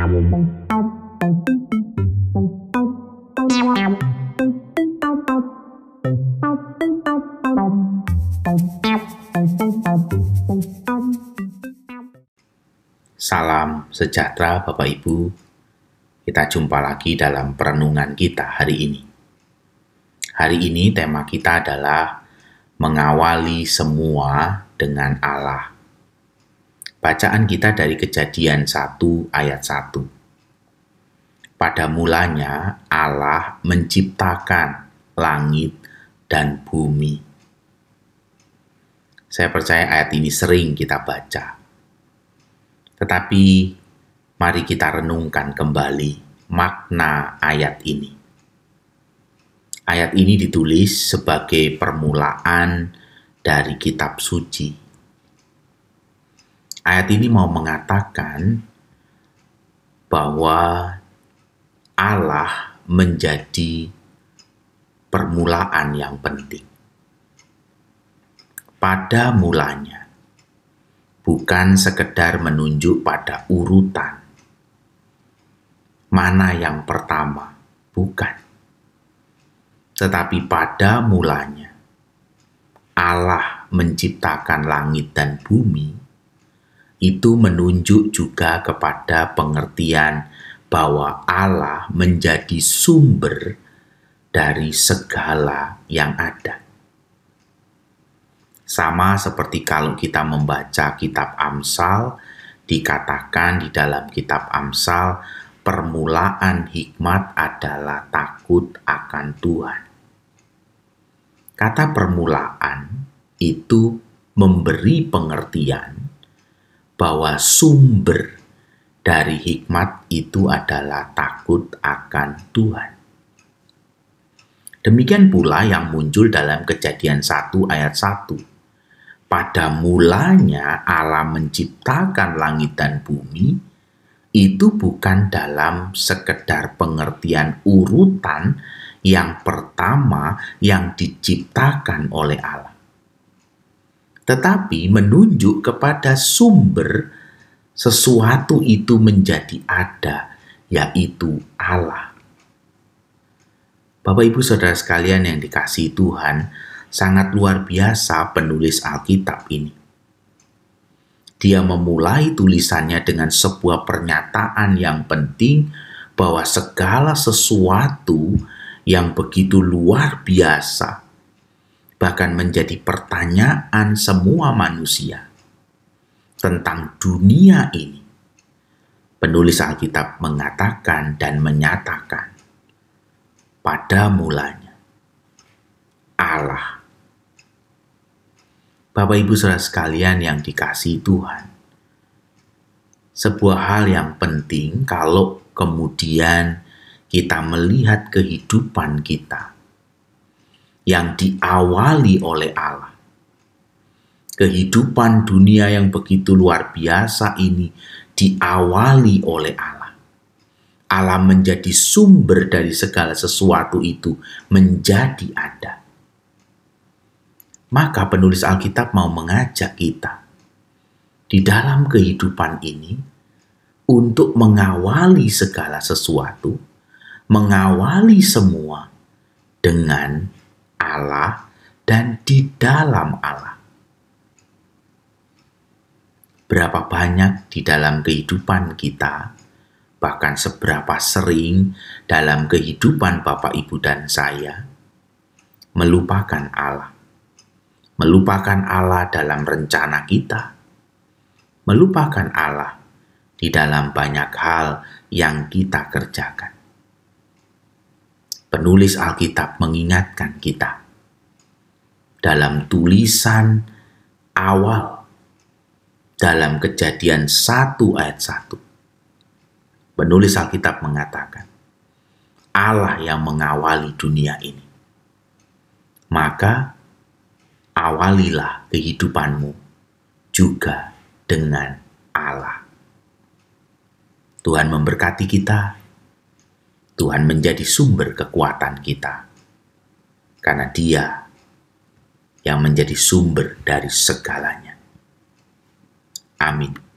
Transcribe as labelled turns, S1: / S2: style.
S1: Salam sejahtera Bapak Ibu. Kita jumpa lagi dalam perenungan kita hari ini. Hari ini tema kita adalah mengawali semua dengan Allah. Bacaan kita dari Kejadian 1 ayat 1. Pada mulanya Allah menciptakan langit dan bumi. Saya percaya ayat ini sering kita baca tetapi mari kita renungkan kembali makna ayat ini. Ayat ini ditulis sebagai permulaan dari kitab suci. Ayat ini mau mengatakan bahwa Allah menjadi permulaan yang penting. Pada mulanya, bukan sekedar menunjuk pada urutan. Mana yang pertama? Bukan. Tetapi pada mulanya, Allah menciptakan langit dan bumi, itu menunjuk juga kepada pengertian bahwa Allah menjadi sumber dari segala yang ada. Sama seperti kalau kita membaca kitab Amsal, dikatakan di dalam kitab Amsal, permulaan hikmat adalah takut akan Tuhan. Kata permulaan itu memberi pengertian bahwa sumber dari hikmat itu adalah takut akan Tuhan. Demikian pula yang muncul dalam kejadian 1 ayat 1 pada mulanya Allah menciptakan langit dan bumi itu bukan dalam sekedar pengertian urutan yang pertama yang diciptakan oleh Allah. Tetapi menunjuk kepada sumber sesuatu itu menjadi ada, yaitu Allah. Bapak, ibu, saudara sekalian yang dikasih Tuhan, sangat luar biasa penulis Alkitab ini. Dia memulai tulisannya dengan sebuah pernyataan yang penting bahwa segala sesuatu yang begitu luar biasa, bahkan menjadi pertanyaan semua manusia tentang dunia ini. Penulis Alkitab mengatakan dan menyatakan, pada mulanya Allah Bapak Ibu Saudara sekalian yang dikasih Tuhan. Sebuah hal yang penting kalau kemudian kita melihat kehidupan kita yang diawali oleh Allah. Kehidupan dunia yang begitu luar biasa ini diawali oleh Allah. Allah menjadi sumber dari segala sesuatu itu menjadi ada maka penulis Alkitab mau mengajak kita di dalam kehidupan ini untuk mengawali segala sesuatu, mengawali semua dengan Allah dan di dalam Allah. Berapa banyak di dalam kehidupan kita, bahkan seberapa sering dalam kehidupan Bapak, Ibu, dan saya, melupakan Allah melupakan Allah dalam rencana kita, melupakan Allah di dalam banyak hal yang kita kerjakan. Penulis Alkitab mengingatkan kita dalam tulisan awal dalam kejadian 1 ayat 1. Penulis Alkitab mengatakan, Allah yang mengawali dunia ini. Maka awalilah kehidupanmu juga dengan Allah. Tuhan memberkati kita. Tuhan menjadi sumber kekuatan kita. Karena Dia yang menjadi sumber dari segalanya. Amin.